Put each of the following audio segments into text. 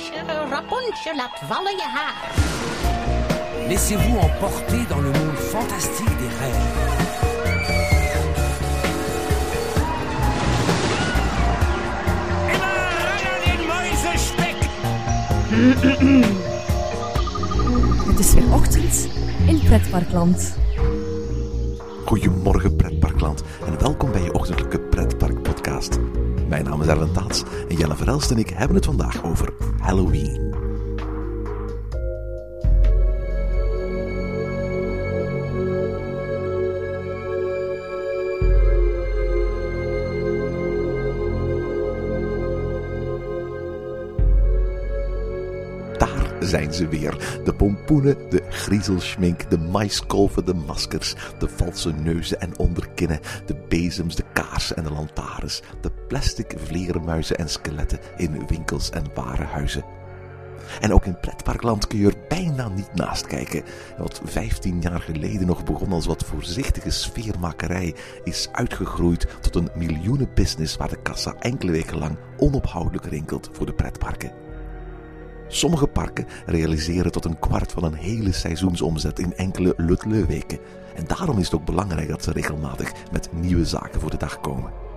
Rapunzel, Rapunzel, laat vallen je haar. Laissez-vous emporter dans le monde fantastique des rêves. Het is weer ochtend in Pretparkland. Goedemorgen pretparkland en welkom bij je ochtendelijke pretpark podcast. Mijn naam is Erlen Taats en Jelle Verhelst en ik hebben het vandaag over Halloween. Daar zijn ze weer. De pompoenen, de griezelschmink, de maiskolven, de maskers, de valse neuzen en onderkinnen, de bezems, de kaarsen en de lantaarns, plastic vleermuizen en skeletten in winkels en warenhuizen. En ook in pretparkland kun je er bijna niet naast kijken. Wat 15 jaar geleden nog begon als wat voorzichtige sfeermakerij, is uitgegroeid tot een miljoenenbusiness waar de kassa enkele weken lang onophoudelijk rinkelt voor de pretparken. Sommige parken realiseren tot een kwart van een hele seizoensomzet in enkele lutleu-weken. En daarom is het ook belangrijk dat ze regelmatig met nieuwe zaken voor de dag komen.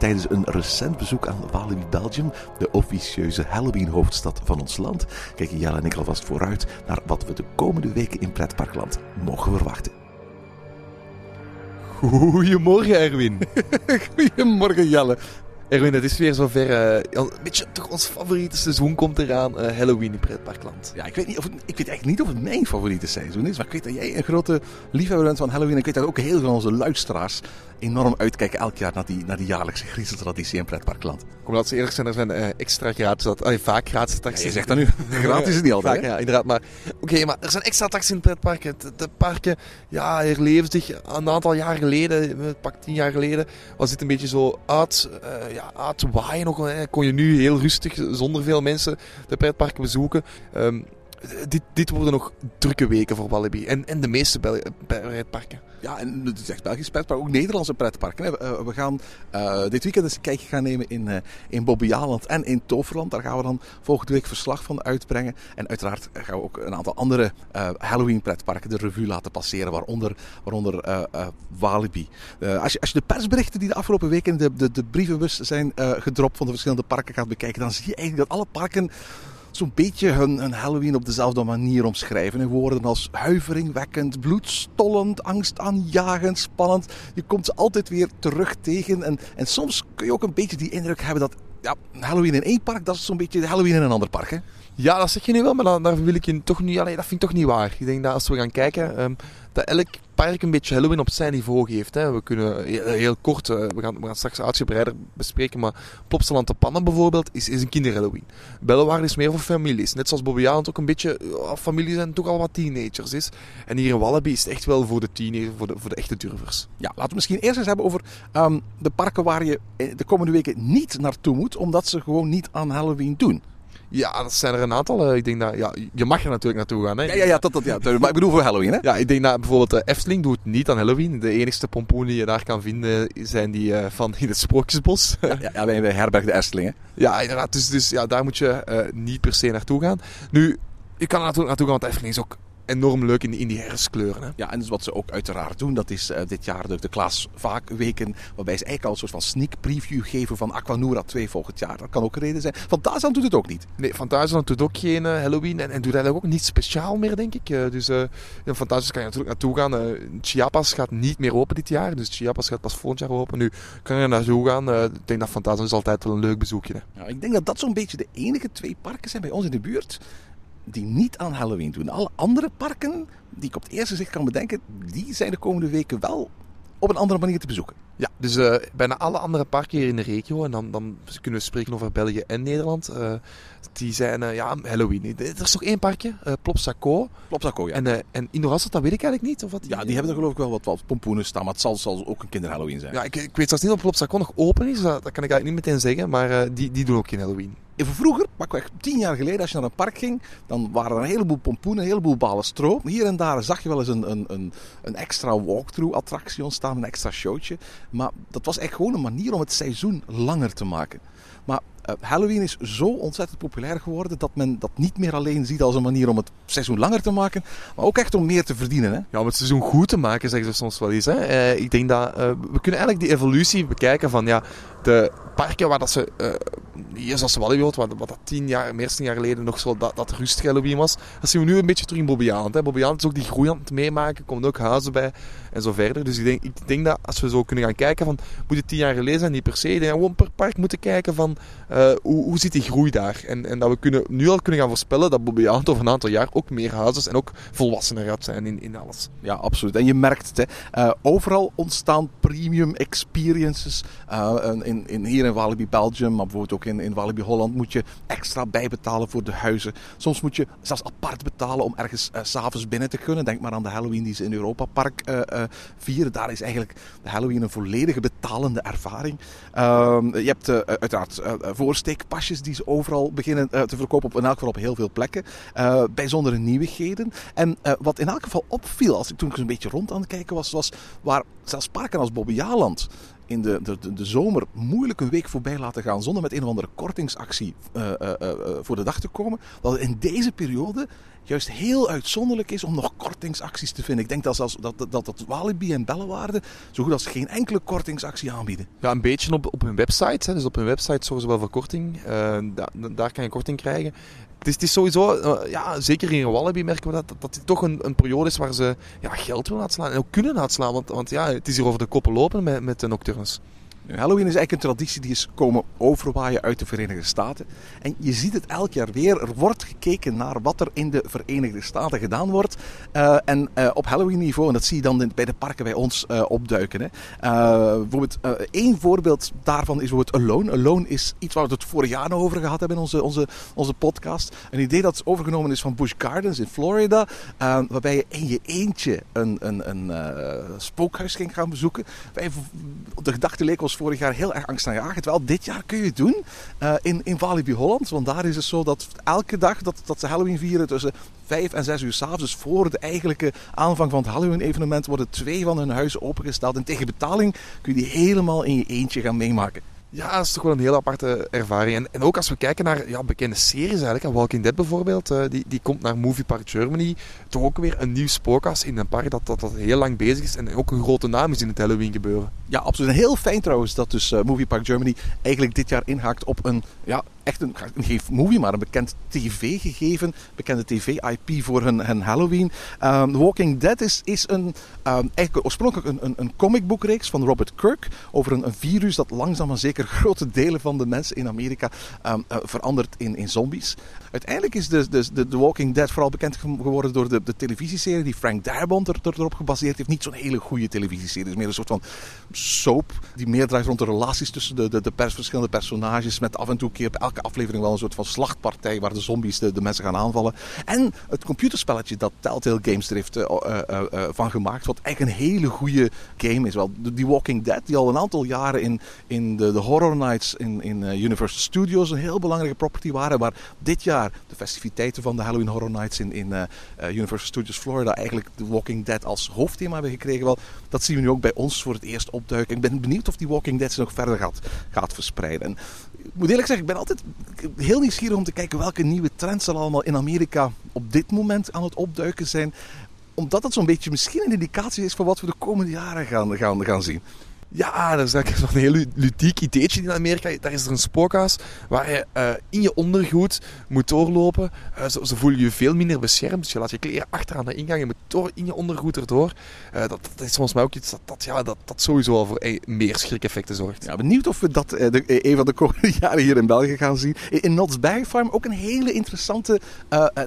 Tijdens een recent bezoek aan Walibi Belgium, de officieuze Halloween-hoofdstad van ons land, kijken Jelle en ik alvast vooruit naar wat we de komende weken in pretparkland mogen verwachten. Goedemorgen, Erwin. Goedemorgen Jelle. Erwin, het is weer zover. eh, een beetje toch ons favoriete seizoen komt eraan. eh, Halloween in pretparkland. Ja, ik weet, niet of het, ik weet eigenlijk niet of het mijn favoriete seizoen is. Maar ik weet dat jij een grote liefhebber bent van Halloween. Ik weet dat ook heel veel van onze luisteraars enorm uitkijken elk jaar naar die, naar die jaarlijkse griezeltraditie in pretparkland. Kom, laten we eerlijk zijn, er zijn eh, extra gratis, dat, allee, vaak gratis Ja, attracties. je zegt dat nu. Gratis is het niet altijd. Vaak, ja, inderdaad. Maar oké, maar er zijn extra attracties in het pretparken. De, de parken, ja, herleven zich een aantal jaar geleden, eh, pak tien jaar geleden, was dit een beetje zo uit, eh ja, uitwaaien nog. hè. Kon je nu heel rustig, zonder veel mensen, de pretparken bezoeken. Ehm, dit, dit worden nog drukke weken voor Walibi. En, en de meeste pretparken. Ja, en het is echt Belgisch pretpark, ook Nederlandse pretparken. Eh, We gaan eh, dit weekend eens een kijkje gaan nemen in, eh in Bobbejaanland en in Toverland. Daar gaan we dan volgende week verslag van uitbrengen. En uiteraard gaan we ook een aantal andere Halloween pretparken de revue laten passeren, waaronder, waaronder Walibi. Als, je, als je de persberichten die de afgelopen weken de, de, de brievenbus zijn gedropt van de verschillende parken gaat bekijken, dan zie je eigenlijk dat alle parken zo'n beetje hun, Halloween op dezelfde manier omschrijven. In woorden als huiveringwekkend, bloedstollend, angstaanjagend, spannend. Je komt ze altijd weer terug tegen. En, en soms kun je ook een beetje die indruk hebben dat ja, Halloween in één park, dat is zo'n beetje Halloween in een ander park. Hè? Ja, dat zeg je nu wel, maar dan, daar wil ik je toch niet... Allee, dat vind ik toch niet waar. Ik denk dat als we gaan kijken, ehm, dat elk park een beetje Halloween op zijn niveau geeft. Hè. We kunnen heel, heel kort, eh, we, gaan, we gaan straks uitgebreider bespreken, maar Plopsaland de Pannen bijvoorbeeld is, is een kinder-Halloween. Bellewaarde is meer voor families. Net zoals Bobby Jaland ook een beetje, ja, families zijn toch al wat teenagers is. En hier in Wallaby is het echt wel voor de teenagers, voor de, voor de echte durvers. Ja, laten we misschien eerst eens hebben over ehm, de parken waar je eh, de komende weken niet naartoe moet, omdat ze gewoon niet aan Halloween doen. Ja, dat zijn er een aantal. eh, Ik denk dat, ja, je mag er natuurlijk naartoe gaan. Hè. Ja, ja, ja, dat, dat, ja. Maar ik bedoel voor Halloween, hè? Ja, ik denk dat bijvoorbeeld de Efteling doet niet aan Halloween. De enigste pompoen die je daar kan vinden zijn die eh, van in het Sprookjesbos. Ja, ja wij, wij herbergen de Eftelingen. ja, inderdaad. Dus, dus ja, daar moet je eh, niet per se naartoe gaan. Nu, je kan er natuurlijk naartoe gaan, want de Efteling is ook enorm leuk in die, in die herfstkleuren. Hè. Ja, en dus wat ze ook uiteraard doen, dat is eh, dit jaar de, de Klaas Vaak-weken, waarbij ze eigenlijk al een soort van sneak preview geven van Aquanura 2 volgend jaar. Dat kan ook een reden zijn. Fantasyland doet het ook niet. Nee, Fantasieland doet ook geen eh, Halloween en, en doet eigenlijk ook niet speciaal meer, denk ik. Eh, dus eh in Fantasieland kan je natuurlijk naartoe gaan. Chiapas gaat niet meer open dit jaar, dus Chiapas gaat pas volgend jaar open. Nu kan je er naartoe gaan. Ik denk dat Fantasieland is altijd wel een leuk bezoekje. Hè. Ja, ik denk dat dat zo'n beetje de enige twee parken zijn bij ons in de buurt die niet aan Halloween doen. Alle andere parken, die ik op het eerste zicht kan bedenken, die zijn de komende weken wel op een andere manier te bezoeken. Ja, dus eh, bijna alle andere parken hier in de regio, en dan, dan kunnen we spreken over België en Nederland, eh, die zijn eh, ja, Halloween. Er is nog één parkje, Plopsaco. Plopsaco, ja. En, eh en Indorasset, dat weet ik eigenlijk niet. Of wat ja, die hebben er geloof ik wel wat, wat pompoenen staan, maar het zal, zal ook een kinder-Halloween zijn. Ja, ik, ik weet zelfs niet of Plopsaco nog open is, dat, dat kan ik eigenlijk niet meteen zeggen, maar die, die doen ook geen Halloween. Even vroeger, pakweg tien jaar geleden, als je naar een park ging, dan waren er een heleboel pompoenen, een heleboel balen stro. Hier en daar zag je wel eens een, een, een, een extra walkthrough attractie ontstaan, een extra showtje. Maar dat was echt gewoon een manier om het seizoen langer te maken. Maar eh, Halloween is zo ontzettend populair geworden dat men dat niet meer alleen ziet als een manier om het seizoen langer te maken, maar ook echt om meer te verdienen. Hè? Ja, om het seizoen goed te maken, zeggen ze soms wel eens. Hè. Eh, ik denk dat eh, we kunnen eigenlijk die evolutie bekijken van ja, de parken waar dat ze, hier zoals Walibi wat, wat dat tien jaar, meer tien jaar geleden nog zo dat, dat Halloween was, dat zien we nu een beetje terug in Bobby Island. Bobby is ook die groei aan het meemaken, komen ook huizen bij en zo verder. Dus ik denk, ik denk dat als we zo kunnen gaan kijken van, moet het tien jaar geleden zijn, niet per se, ik denk gewoon per park moeten kijken van, uh, hoe, hoe zit die groei daar? En, en dat we kunnen, nu al kunnen gaan voorspellen dat Bobby over een aantal jaar ook meer huizen en ook volwassener gaat zijn in, in alles. Ja, absoluut. En je merkt het, hè. Uh, overal ontstaan premium experiences. Uh, in, in, hier in Walibi Belgium, maar bijvoorbeeld ook in, in Walibi Holland, moet je extra bijbetalen voor de huizen. Soms moet je zelfs apart betalen om ergens uh, s'avonds binnen te kunnen. Denk maar aan de Halloween die ze in Europa Park uh, uh, vieren. Daar is eigenlijk de Halloween een volledige betalende ervaring. Ehm, je hebt uiteraard voorsteekpasjes die ze overal beginnen te verkopen, op, in elk geval op heel veel plekken. bijzondere nieuwigheden. En wat in elk geval opviel, als ik toen ik een beetje rond aan het kijken was, was waar zelfs parken als Bobbejaanland in de, de, de zomer moeilijk een week voorbij laten gaan zonder met een of andere kortingsactie uh, uh, uh, voor de dag te komen. Dat het in deze periode juist heel uitzonderlijk is om nog kortingsacties te vinden. Ik denk dat zelfs dat, dat, dat Walibi en Bellewaarde zo goed als geen enkele kortingsactie aanbieden. Ja, een beetje op, op hun website. Hè. Dus op hun website zorgen ze wel voor korting. daar kan je korting krijgen. Het is, sowieso, uh, ja, zeker in Wallaby merken we dat, dat, dat het toch een, een periode is waar ze ja, geld willen uitslaan en ook kunnen uitslaan. Want, want ja, het is hier over de koppen lopen met, met de Nocturnes. Halloween is eigenlijk een traditie die is komen overwaaien uit de Verenigde Staten. En je ziet het elk jaar weer. Er wordt gekeken naar wat er in de Verenigde Staten gedaan wordt. Uh, en uh, op Halloween niveau, en dat zie je dan bij de parken bij ons uh, opduiken. Hè. bijvoorbeeld, één voorbeeld daarvan is bijvoorbeeld Alone. Alone is iets waar we het vorig jaar over gehad hebben in onze, onze, onze podcast. Een idee dat overgenomen is van Busch Gardens in Florida. waarbij je in je eentje een, een, een spookhuis ging gaan bezoeken. De gedachte leek ons vorig jaar heel erg angstaanjagend. Wel, dit jaar kun je het doen uh, in, in Walibi Holland. Want daar is het zo dat elke dag dat, dat ze Halloween vieren tussen 5 en 6 uur s'avonds, dus voor de eigenlijke aanvang van het Halloween-evenement, worden twee van hun huizen opengesteld. En tegen betaling kun je die helemaal in je eentje gaan meemaken. Ja, dat is toch wel een heel aparte ervaring. En, en ook als we kijken naar ja, bekende series eigenlijk. Walking Dead bijvoorbeeld, uh, die, die komt naar Movie Park Germany. Toch ook weer een nieuw spookhuis in een park dat, dat, dat heel lang bezig is. En ook een grote naam is in het Halloween gebeuren. Ja, absoluut. Heel fijn trouwens dat dus uh, Movie Park Germany eigenlijk dit jaar inhaakt op een ja, echt een, movie, maar een bekend tv-gegeven, bekende tv-IP voor hun, hun Halloween. Um, Walking Dead is, is een, um, eigenlijk oorspronkelijk een, een, een comicboekreeks van Robert Kirk over een, virus dat langzaam maar zeker grote delen van de mensen in Amerika um, uh, verandert in, in zombies. Uiteindelijk is de, de, The Walking Dead vooral bekend geworden door de, de televisieserie die Frank Darabont er, erop gebaseerd heeft. Niet zo'n hele goede televisieserie, het is meer een soort van soap die meer draait rond de relaties tussen de, de, de verschillende personages met af en toe keer elke aflevering wel een soort van slachtpartij waar de zombies de, de mensen gaan aanvallen. En het computerspelletje dat Telltale Games er heeft uh, uh, uh, van gemaakt, wat echt een hele goede game is. Wel, die Walking Dead, die al een aantal jaren in, in de, de Horror Nights in, in Universal Studios een heel belangrijke property waren, waar dit jaar de festiviteiten van de Halloween Horror Nights in, in Universal Studios Florida eigenlijk de Walking Dead als hoofdthema hebben gekregen. Wel, dat zien we nu ook bij ons voor het eerst opduiken. Ik ben benieuwd of die Walking Dead zich nog verder gaat, gaat verspreiden. En ik moet eerlijk zeggen, ik ben altijd heel nieuwsgierig om te kijken welke nieuwe trends er allemaal in Amerika op dit moment aan het opduiken zijn. Omdat dat zo'n beetje misschien een indicatie is van wat we de komende jaren gaan, gaan, gaan zien. Ja, dat is eigenlijk een heel ludiek ideetje in Amerika. Daar is er een spookhuis waar je uh, in je ondergoed moet doorlopen. Uh, zo, zo, voel je je veel minder beschermd. Dus je laat je kleren achter aan de ingang. Je moet door in je ondergoed erdoor. Uh, dat, dat, is volgens mij ook iets dat, dat, ja, dat, dat sowieso al voor meer schrik-effecten zorgt. Ja, benieuwd of we dat een van de komende jaren hier in België gaan zien. In, Knott's Farm ook een hele interessante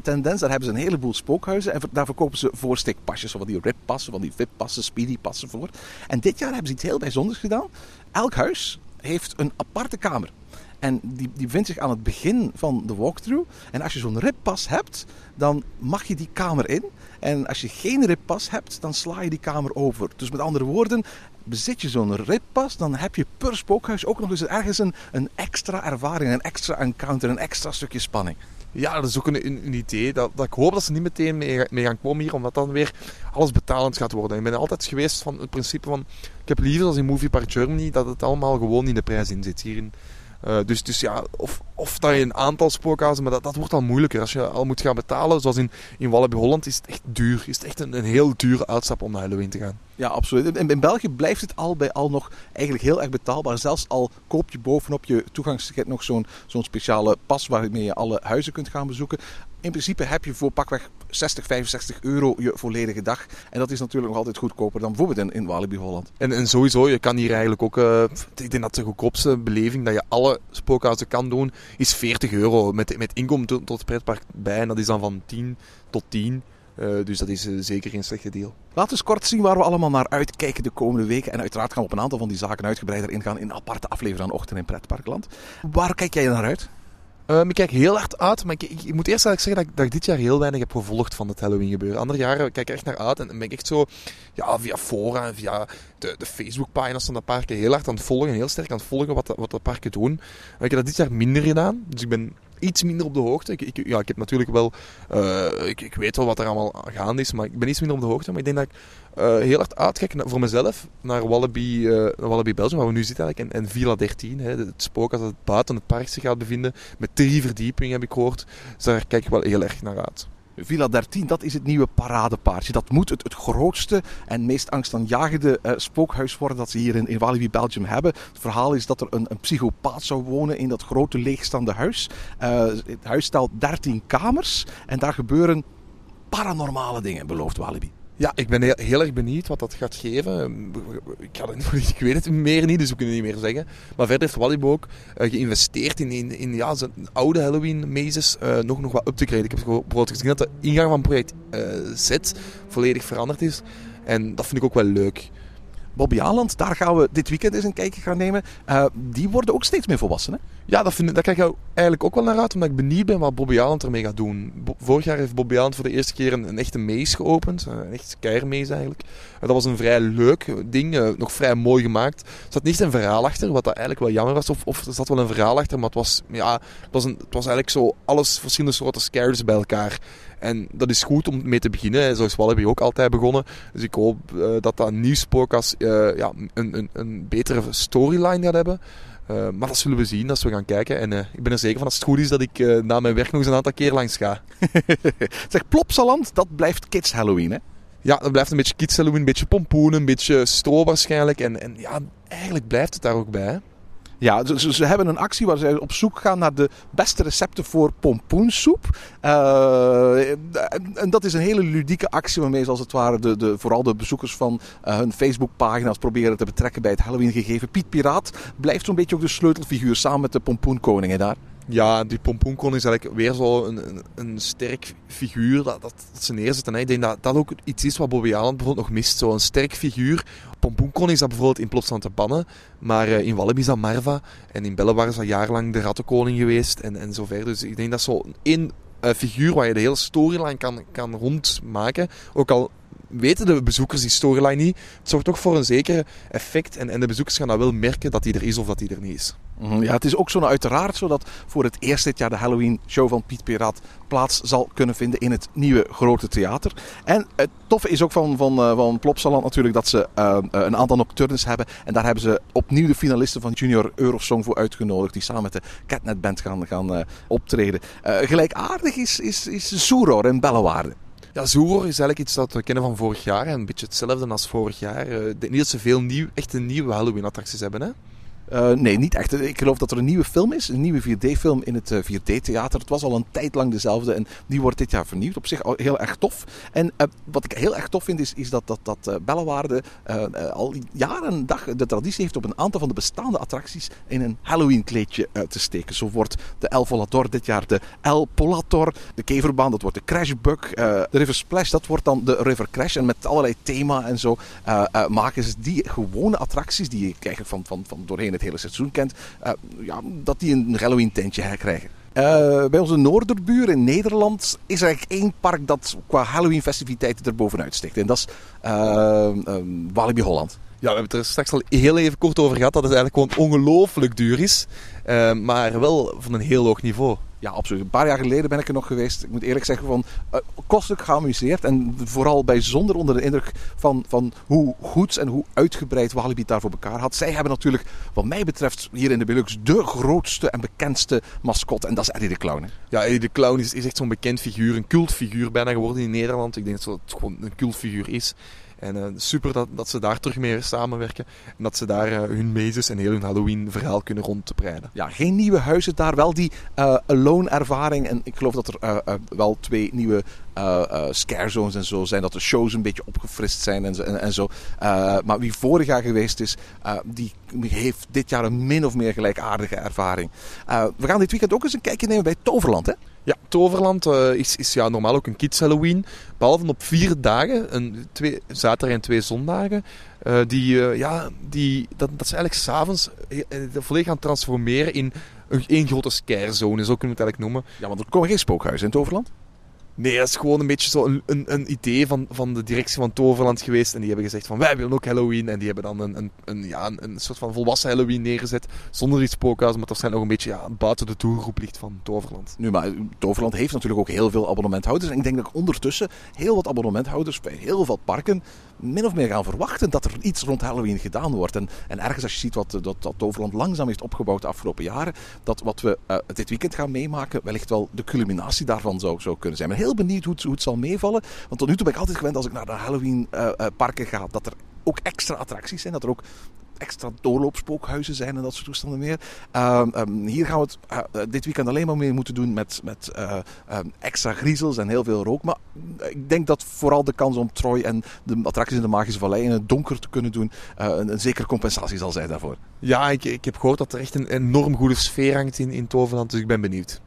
tendens. Daar hebben ze een heleboel spookhuizen. En daar verkopen ze voorstikpasjes. Van die rippassen, van die VIP-passen, speedy-passen voor. En dit jaar hebben ze iets heel bijzonders bijzonders gedaan. Elk huis heeft een aparte kamer. En die, die bevindt zich aan het begin van de walkthrough. En als je zo'n rippas hebt, dan mag je die kamer in. En als je geen rippas hebt, dan sla je die kamer over. Dus met andere woorden, bezit je zo'n rippas, dan heb je per spookhuis ook nog eens ergens een, een extra ervaring, een extra encounter, een extra stukje spanning. Ja, dat is ook een, een, idee. Dat, dat ik hoop dat ze niet meteen mee, gaan komen hier, omdat dan weer alles betalend gaat worden. Ik ben altijd geweest van het principe van... Ik heb liever als in Movie Park Germany dat het allemaal gewoon in de prijs in zit. Hier in Eh, dus, dus ja, of, of dat je een aantal spookhuizen, maar dat, dat wordt al moeilijker. Als je al moet gaan betalen, zoals in, in Wallaby Holland, is het echt duur. Is het echt een, een heel dure uitstap om naar Halloween te gaan. Ja, absoluut. In, in België blijft het al bij al nog eigenlijk heel erg betaalbaar. Zelfs al koop je bovenop je toegangsticket nog zo'n zo'n speciale pas waarmee je alle huizen kunt gaan bezoeken. In principe heb je voor pakweg 60, 65 euro je volledige dag. En dat is natuurlijk nog altijd goedkoper dan bijvoorbeeld in, in Walibi Holland. En, en sowieso, je kan hier eigenlijk ook... eh, ik denk dat de goedkoopste beleving dat je alle spookhuizen kan doen, is 40 euro. Met, met inkomen tot, tot het pretpark bij. En dat is dan van 10 tot 10. Eh, dus dat is eh, zeker geen slechte deal. Laten we eens kort zien waar we allemaal naar uitkijken de komende weken. En uiteraard gaan we op een aantal van die zaken uitgebreider ingaan in een aparte aflevering aan Ochtend in Pretparkland. Waar kijk jij naar uit? Ehm, ik kijk heel hard uit, maar ik, ik, moet eerst eigenlijk zeggen dat ik, dat dit jaar heel weinig heb gevolgd van het Halloween gebeuren. Andere jaren kijk ik echt naar uit en ben ik echt zo ja, via fora en via de, de Facebookpagina's van de parken heel hard aan het volgen, heel sterk aan het volgen wat de, wat de parken doen. Maar ik heb dat dit jaar minder gedaan, dus ik ben iets minder op de hoogte. Ik, ik, ja, ik heb natuurlijk wel, eh, ik, ik weet wel wat er allemaal gaande is, maar ik ben iets minder op de hoogte. Maar ik denk dat ik eh, heel hard uitkijk voor mezelf naar Wallaby, naar Wallaby Belgium, waar we nu zitten eigenlijk, en, en Villa 13. Hè, het spook als het buiten het park zich gaat bevinden, met drie verdiepingen heb ik gehoord. Dus daar kijk ik wel heel erg naar uit. Villa 13, dat is het nieuwe paradepaardje. Dat moet het, grootste en meest angstaanjagende eh, spookhuis worden dat ze hier in, in Walibi Belgium hebben. Het verhaal is dat er een, een psychopaat zou wonen in dat grote leegstaande huis. Eh, het huis stelt 13 kamers en daar gebeuren paranormale dingen, belooft Walibi. Ja, ik ben heel, erg benieuwd wat dat gaat geven. Ik, ga het, ik weet het meer niet, dus we kunnen niet meer zeggen. Maar verder heeft Walibi ook eh, geïnvesteerd in, in, in ja, zijn oude Halloween-mazes eh, nog, nog wat up te graden. Ik heb bijvoorbeeld gezien dat de ingang van project eh, Z volledig veranderd is. En dat vind ik ook wel leuk. Bobby Aland, daar gaan we dit weekend eens een kijkje gaan nemen. Eh, die worden ook steeds meer volwassen. Hè? Ja, dat vind ik, daar kijk ik eigenlijk ook wel naar uit, omdat ik benieuwd ben wat Bobby Aland ermee gaat doen. Vorig jaar heeft Bobby Aland voor de eerste keer een, een echte maze geopend. eh, Een echt keiermaze eigenlijk. En dat was een vrij leuk ding, eh, nog vrij mooi gemaakt. Er zat niet een verhaal achter, wat dat eigenlijk wel jammer was. Of, of er zat wel een verhaal achter, maar het was, ja, het was, een, het was eigenlijk zo alles verschillende soorten scares bij elkaar. En dat is goed om mee te beginnen. hè. Zo is Wallaby ook altijd begonnen. Dus ik hoop eh, dat dat nieuw spookhuis eh, ja, een, een, een betere storyline gaat hebben. Eh, maar dat zullen we zien als we gaan kijken. En ik ben er zeker van als het goed is dat ik eh, na mijn werk nog eens een aantal keer langs ga. zeg, Plopsaland, dat blijft Kids Halloween. Hè? Ja, dat blijft een beetje kids Halloween, een beetje pompoen, een beetje stro waarschijnlijk. En, en ja, eigenlijk blijft het daar ook bij. hè. Ja, ze, hebben een actie waar ze op zoek gaan naar de beste recepten voor pompoensoep. Eh, en, dat is een hele ludieke actie waarmee ze als het ware de, de, vooral de bezoekers van eh, hun Facebookpagina's proberen te betrekken bij het Halloween gegeven. Piet Piraat blijft zo'n beetje ook de sleutelfiguur samen met de pompoenkoningen daar. Ja, die pompoenkon is eigenlijk weer zo een, een, een sterk figuur dat, dat, dat ze neerzetten. hè. Ik denk dat dat ook iets is wat Bobby Allen bijvoorbeeld nog mist. Zo'n sterk figuur. Pompoenkon is dat bijvoorbeeld in Plopsland te bannen. Maar eh, in Walibi is dat Marva. En in Bellewaar is dat jarenlang de rattenkoning geweest. En, en zo verder. Dus ik denk dat zo één eh, figuur waar je de hele storyline kan, kan rondmaken. Ook al weten de bezoekers die storyline niet. Het zorgt toch voor een zeker effect. En, en de bezoekers gaan dat wel merken dat die er is of dat die er niet is. Mhm, Ja, het is ook zo uiteraard zo dat voor het eerst dit jaar de Halloween show van Piet Piraat plaats zal kunnen vinden in het nieuwe grote theater. En het toffe is ook van, van, eh, van Plopsaland natuurlijk dat ze eh, eh, een aantal nocturnes hebben. En daar hebben ze opnieuw de finalisten van Junior Eurosong voor uitgenodigd. Die samen met de Catnet Band gaan, gaan optreden. Eh, gelijkaardig is, is, is Zoeror in Bellewaarde. Ja, is eigenlijk iets dat we kennen van vorig jaar. Een beetje hetzelfde als vorig jaar. Eh, Ik denk niet dat ze veel nieuw, echte nieuwe Halloween-attracties hebben. Hè? Eh, nee, niet echt. Ik geloof dat er een nieuwe film is. Een nieuwe 4D-film in het 4D-theater. Het was al een tijd lang dezelfde en die wordt dit jaar vernieuwd. Op zich heel erg tof. En eh, wat ik heel erg tof vind is, is dat, dat, dat eh, eh, eh, al jaren en dag de traditie heeft op een aantal van de bestaande attracties in een Halloween-kleedje eh, te steken. Zo wordt de El Volator dit jaar de El Polator. De Keverbaan, dat wordt de Crashbug. eh, de River Splash, dat wordt dan de River Crash. En met allerlei thema en zo eh, eh, maken ze die gewone attracties die je eigenlijk van, van, van doorheen het hele seizoen kent, eh, ja, dat die een Halloween tentje herkrijgen. Eh, bij onze noorderbuur in Nederland is er eigenlijk één park dat qua Halloween festiviteiten er bovenuit stikt. En dat is eh, eh, Walibi Holland. Ja, we hebben het er straks al heel even kort over gehad dat het eigenlijk gewoon ongelooflijk duur is. Maar wel van een heel hoog niveau. Ja, absoluut. Een paar jaar geleden ben ik er nog geweest. Ik moet eerlijk zeggen, van uh, kostelijk geamuseerd. En vooral bijzonder onder de indruk van, van hoe goed en hoe uitgebreid Walibi daar voor elkaar had. Zij hebben natuurlijk, wat mij betreft, hier in de Belux de grootste en bekendste mascotte. En dat is Eddie de Clown. Ja, Eddie de Clown is, is echt zo'n bekend figuur. Een cultfiguur bijna geworden in Nederland. Ik denk dat het gewoon een cultfiguur is. En uh, super dat, dat ze daar terug mee samenwerken. En dat ze daar uh, hun mazes en heel hun Halloween verhaal kunnen rondbreiden. Ja, geen nieuwe huizen daar. Wel die uh, alone ervaring. En ik geloof dat er wel twee nieuwe scare zones en zo zijn. Dat de shows een beetje opgefrist zijn en, en, en zo. maar wie vorig jaar geweest is, die heeft dit jaar een min of meer gelijkaardige ervaring. we gaan dit weekend ook eens een kijkje nemen bij Toverland, hè? Ja, Toverland uh, is, is ja, normaal ook een kids Halloween. Behalve op vier dagen, een, twee, zaterdag en twee zondagen. Uh, die, uh, ja, die, dat, dat ze eigenlijk s'avonds volledig gaan transformeren in een, één grote scarezone, zo kunnen we het eigenlijk noemen. Ja, want er komen geen spookhuizen in Toverland? Nee, dat is gewoon een beetje zo een, een, een, idee van, van de directie van Toverland geweest. En die hebben gezegd van wij willen ook Halloween. En die hebben dan een, een, een ja, een, soort van volwassen Halloween neergezet. Zonder iets spookhuis, maar toch zijn nog een beetje ja, buiten de doelgroep ligt van Toverland. Nu, maar Toverland heeft natuurlijk ook heel veel abonnementhouders. En ik denk dat ondertussen heel wat abonnementhouders bij heel veel parken min of meer gaan verwachten dat er iets rond Halloween gedaan wordt. En, en ergens als je ziet wat dat, dat Toverland langzaam heeft opgebouwd de afgelopen jaren, dat wat we uh, dit weekend gaan meemaken wellicht wel de culminatie daarvan zou, zou kunnen zijn. Heel benieuwd hoe het, hoe het zal meevallen. Want tot nu toe ben ik altijd gewend als ik naar de Halloween uh, uh, parken ga, dat er ook extra attracties zijn. Dat er ook extra doorloopspookhuizen zijn en dat soort toestanden meer. Uh, um, hier gaan we het uh, dit weekend alleen maar mee moeten doen met, met uh, um, extra griezels en heel veel rook. Maar ik denk dat vooral de kans om Troy en de attracties in de Magische Vallei in het donker te kunnen doen een, een zekere compensatie zal zijn daarvoor. Ja, ik, ik heb gehoord dat er echt een enorm goede sfeer hangt in, in Toverland, dus ik ben benieuwd.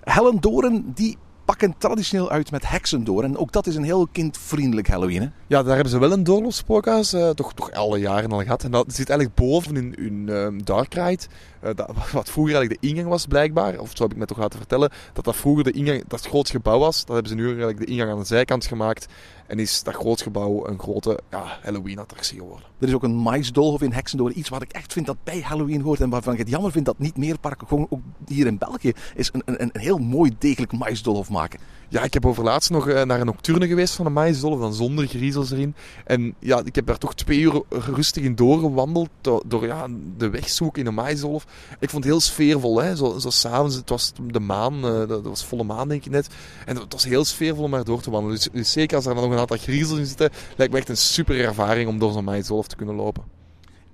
Helen Doren die pakken traditioneel uit met heksen door. En ook dat is een heel kindvriendelijk Halloween. Ja, daar hebben ze wel een doorloopspookhuis, uh, toch, toch alle jaren al gehad. En dat zit eigenlijk boven in hun um, Dark Ride. Uh, dat, wat vroeger eigenlijk de ingang was blijkbaar, of zo heb ik me toch laten vertellen, dat dat vroeger de ingang, dat het groot gebouw was. Dat hebben ze nu eigenlijk de ingang aan de zijkant gemaakt. En is dat groot gebouw een grote ja, Halloween-attractie geworden. Er is ook een maïsdolhof in Heksendoorn. Iets wat ik echt vind dat bij Halloween hoort. En waarvan ik het jammer vind dat niet meer parken, gewoon ook hier in België, is een, een, een heel mooi degelijk maïsdolhof maken. Ja, ik heb overlaatst nog uh, naar een nocturne geweest van een maïsdolhof, dan zonder griezels erin. En ja, ik heb daar toch twee uur rustig in doorgewandeld, door, ja, de weg zoeken in een maïsdolhof. Ik vond het heel sfeervol, hè. Zo, zo s'avonds, het was de maan, uh, dat was volle maan denk ik net. En het was heel sfeervol om daar door te wandelen. Dus, dus zeker als er dan nog een aantal griezels in zitten, lijkt me echt een super ervaring om door zo'n maïsdolhof te kunnen lopen.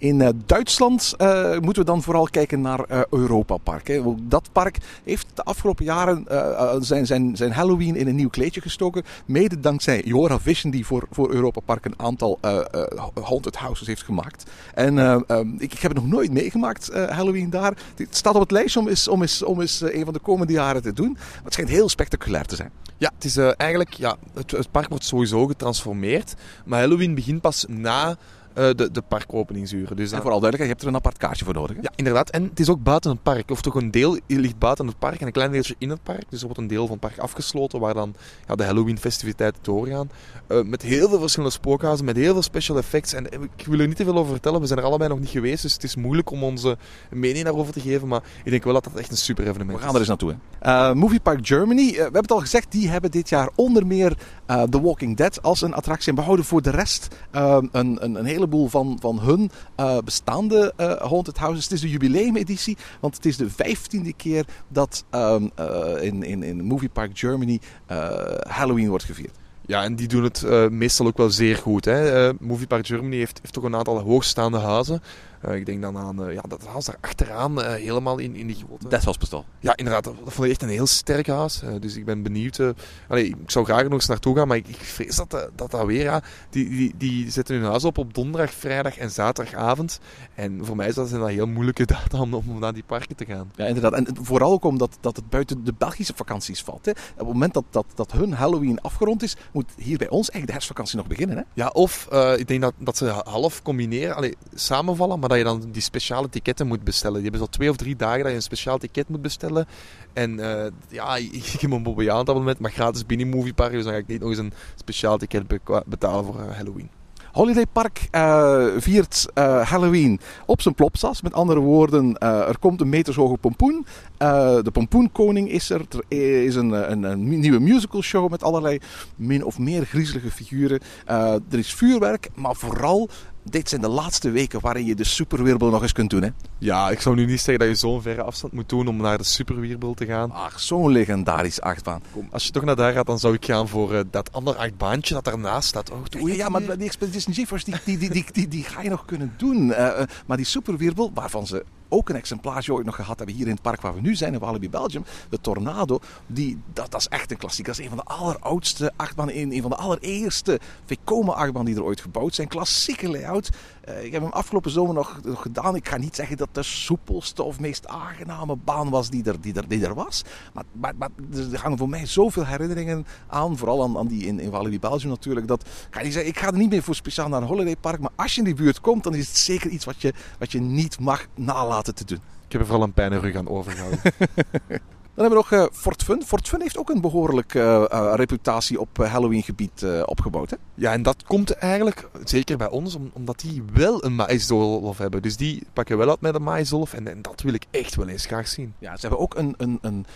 In uh, Duitsland uh, moeten we dan vooral kijken naar uh, Europa Park. Hè. Dat park heeft de afgelopen jaren zijn, zijn, zijn Halloween in een nieuw kleedje gestoken. Mede dankzij Jora Vision die voor, voor Europa Park een aantal haunted houses heeft gemaakt. En um, ik, ik, heb het nog nooit meegemaakt, Halloween daar. Het staat op het lijstje om eens, om eens, om eens een van de komende jaren te doen. Maar het schijnt heel spectaculair te zijn. Ja, het is eigenlijk, ja, het, park wordt sowieso getransformeerd. Maar Halloween begint pas na de, de parkopeningsuren. Dus en vooral duidelijk, je hebt er een apart kaartje voor nodig. Hè? Ja, inderdaad. En het is ook buiten het park. Of toch een deel ligt buiten het park en een klein deeltje in het park. Dus er wordt een deel van het park afgesloten waar dan ja, de Halloween-festiviteiten doorgaan. Uh, met heel veel verschillende spookhuizen, met heel veel special effects. En ik wil er niet te veel over vertellen, we zijn er allebei nog niet geweest. Dus het is moeilijk om onze mening daarover te geven. Maar ik denk wel dat dat echt een super evenement is. We gaan er eens naartoe. Uh, Movie Park Germany, we hebben het al gezegd, die hebben dit jaar onder meer The Walking Dead als een attractie. En behouden voor de rest een, een, een heleboel van, van hun uh, bestaande uh, haunted houses. Het is de jubileumeditie, want het is de vijftiende keer dat um, uh, in, in, in Movie Park Germany Halloween wordt gevierd. Ja, en die doen het meestal ook wel zeer goed. Hè. Movie Park Germany heeft, heeft toch een aantal hoogstaande huizen. Uh, ik denk dan aan uh, ja, dat huis daar achteraan, uh, helemaal in, in die grote... Dat was bestel. Ja, inderdaad. Dat, dat vond ik echt een heel sterk huis. dus ik ben benieuwd. Allee, ik zou graag nog eens naartoe gaan, maar ik, ik vrees dat dat, dat weer... Ja, die, die, die zetten hun huis op op donderdag, vrijdag en zaterdagavond. En voor mij is dat een heel moeilijke data om, om naar die parken te gaan. Ja, inderdaad. En vooral ook omdat dat het buiten de Belgische vakanties valt. Hè. Op het moment dat, dat, dat hun Halloween afgerond is, moet hier bij ons eigenlijk de herfstvakantie nog beginnen. Hè? Ja, of ik denk dat, dat ze half combineren, allee, samenvallen, maar dat je dan die speciale ticketten moet bestellen. Die hebben zo twee of drie dagen dat je een speciaal ticket moet bestellen. En uh, ja, ik heb een Bobbejaanabonnement, maar gratis binnen Moviepark. Dus dan ga ik niet nog eens een speciaal ticket betalen voor uh, Halloween. Holiday Park uh, viert Halloween op zijn plopsas. Met andere woorden, er komt een metershoge pompoen. de pompoenkoning is er. Er is een, een, een, nieuwe musical show met allerlei min of meer griezelige figuren. er is vuurwerk, maar vooral dit zijn de laatste weken waarin je de superwirbel nog eens kunt doen. Hè? Ja, ik zou nu niet zeggen dat je zo'n verre afstand moet doen om naar de superwirbel te gaan. Ach, zo'n legendarisch achtbaan. Kom, als je toch naar daar gaat, dan zou ik gaan voor uh, dat andere achtbaantje dat daarnaast staat. Oh, ja, ja, maar die Expedition GeForce, die, die, die, die, die, die, ga je nog kunnen doen. Uh, uh, maar die superwirbel, waarvan ze ook een exemplaarje ooit nog gehad hebben hier in het park waar we nu zijn, in Walibi Belgium. De Tornado, die, dat, dat is echt een klassiek. Dat is een van de alleroudste achtbanen, een, een van de allereerste Vekoma achtbanen die er ooit gebouwd zijn. Klassieke layout. Uh, ik heb hem afgelopen zomer nog, nog, gedaan. Ik ga niet zeggen dat de soepelste of meest aangename baan was die er, die er, die er was. Maar, maar, maar er hangen voor mij zoveel herinneringen aan. Vooral aan, aan die in, in Walibi Belgium natuurlijk. Dat, ga niet zeggen, ik ga er niet meer voor speciaal naar een holidaypark. Maar als je in die buurt komt, dan is het zeker iets wat je, wat je niet mag nalaten te doen. Ik heb er vooral een pijnrug aan overgehouden. Dan hebben we nog uh, Fort Fun. Fort Fun heeft ook een behoorlijke uh, uh, reputatie op Halloween-gebied opgebouwd. Hè? Ja, en dat komt eigenlijk, zeker bij ons, om, omdat die wel een maïsdolf hebben. Dus die pakken wel uit met een maïsdolf en, en, dat wil ik echt wel eens graag zien. Ja, ze hebben ook een, een, een,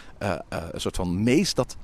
een soort van mees dat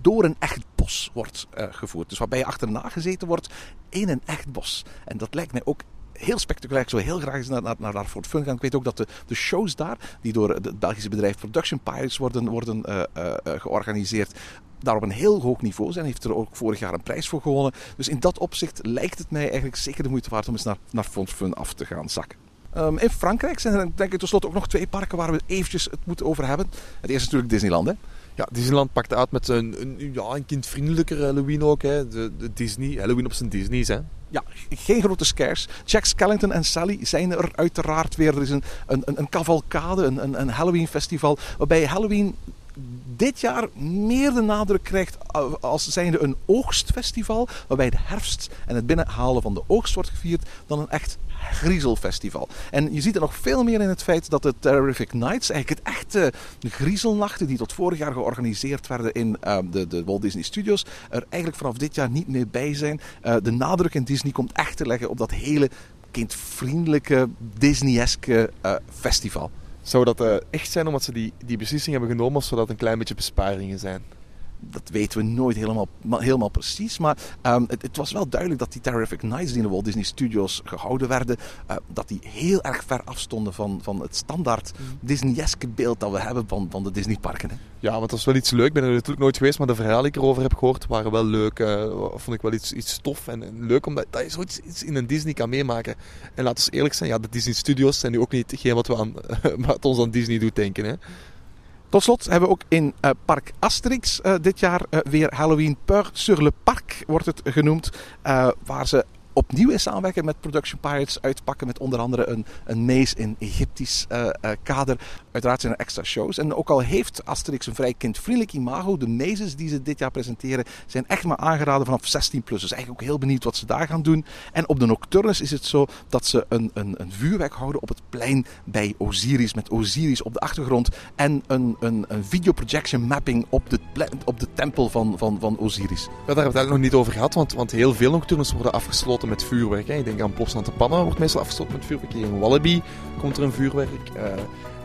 door een echt bos wordt gevoerd. Dus waarbij je achterna gezeten wordt in een echt bos. En dat lijkt mij ook heel spectaculair. Ik zou heel graag eens naar, naar, naar Fort Fun gaan. Ik weet ook dat de, de shows daar, die door het Belgische bedrijf Production Pirates worden, worden uh, uh, georganiseerd, daar op een heel hoog niveau zijn. Heeft er ook vorig jaar een prijs voor gewonnen. Dus in dat opzicht lijkt het mij eigenlijk zeker de moeite waard om eens naar, naar Fort Fun af te gaan zakken. Um, in Frankrijk zijn er denk ik tenslotte ook nog twee parken waar we eventjes het moeten over hebben. Het eerste is natuurlijk Disneyland. Ja, Disneyland pakt uit met een, een, ja, een kindvriendelijker Halloween ook. Hè. De, de Disney, Halloween op zijn Disney's. Hè. Ja, geen grote scares. Jack Skellington en Sally zijn er uiteraard weer. Er is een, een, een cavalcade, een, een Halloween festival. Waarbij Halloween dit jaar meer de nadruk krijgt als zijnde een oogstfestival. Waarbij de herfst en het binnenhalen van de oogst wordt gevierd dan een echt griezelfestival. En je ziet er nog veel meer in het feit dat de Terrific Nights, eigenlijk het echte griezelnachten die tot vorig jaar georganiseerd werden in uh, de, de Walt Disney Studios, er eigenlijk vanaf dit jaar niet meer bij zijn. Uh, de nadruk in Disney komt echt te leggen op dat hele kindvriendelijke, Disney-eske uh, festival. Zou dat echt zijn omdat ze die, die beslissing hebben genomen of zou een klein beetje besparingen zijn? Dat weten we nooit helemaal, helemaal precies. Maar um, het, het, was wel duidelijk dat die Terrific Nights die in de Walt Disney Studios gehouden werden, uh, dat die heel erg ver afstonden van, van het standaard mm. Disney-eske beeld dat we hebben van, van de Disneyparken. Hè. Ja, want dat was wel iets leuk. Ik ben er natuurlijk nooit geweest, maar de verhalen die ik erover heb gehoord waren wel leuk. Uh, vond ik wel iets, iets tof en, en leuk, omdat dat je zoiets iets in een Disney kan meemaken. En laten we eerlijk zijn, ja, de Disney Studios zijn nu ook niet hetgeen wat, we aan, wat ons aan Disney doet denken. Hè. Tot slot hebben we ook in uh, Park Asterix uh, dit jaar uh, weer Halloween Peur sur le Parc, wordt het genoemd. waar ze opnieuw in samenwerking met Production Pirates uitpakken. Met onder andere een, een mees in Egyptisch uh, uh, kader. Uiteraard zijn er extra shows. En ook al heeft Asterix een vrij kindvriendelijk imago. De mezes die ze dit jaar presenteren zijn echt maar aangeraden vanaf 16 plus. Dus eigenlijk ook heel benieuwd wat ze daar gaan doen. En op de Nocturnus is het zo dat ze een, een, een vuurwerk houden op het plein bij Osiris. Met Osiris op de achtergrond. En een, een, een video projection mapping op de, op de tempel van, van, van Osiris. Ja, daar hebben we het eigenlijk nog niet over gehad. Want, want heel veel Nocturnus worden afgesloten met vuurwerk. Hè. Ik denk aan Plopsland de Pannen wordt meestal afgesloten met vuurwerk. Hier in Wallaby komt er een vuurwerk. Uh,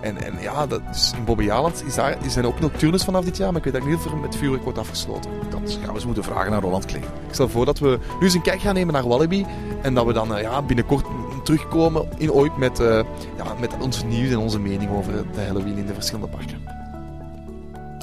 en, en ja, dat is, in Bobby Aland is daar, zijn ook nocturnes vanaf dit jaar, maar ik weet dat niet of er met vuurwerk wordt afgesloten. Dat gaan we eens moeten vragen naar Roland Kling. Ik stel voor dat we nu eens een kijk gaan nemen naar Wallaby en dat we dan uh, ja, binnenkort terugkomen in ooit met, uh, ja, met ons nieuws en onze mening over de Halloween in de verschillende parken.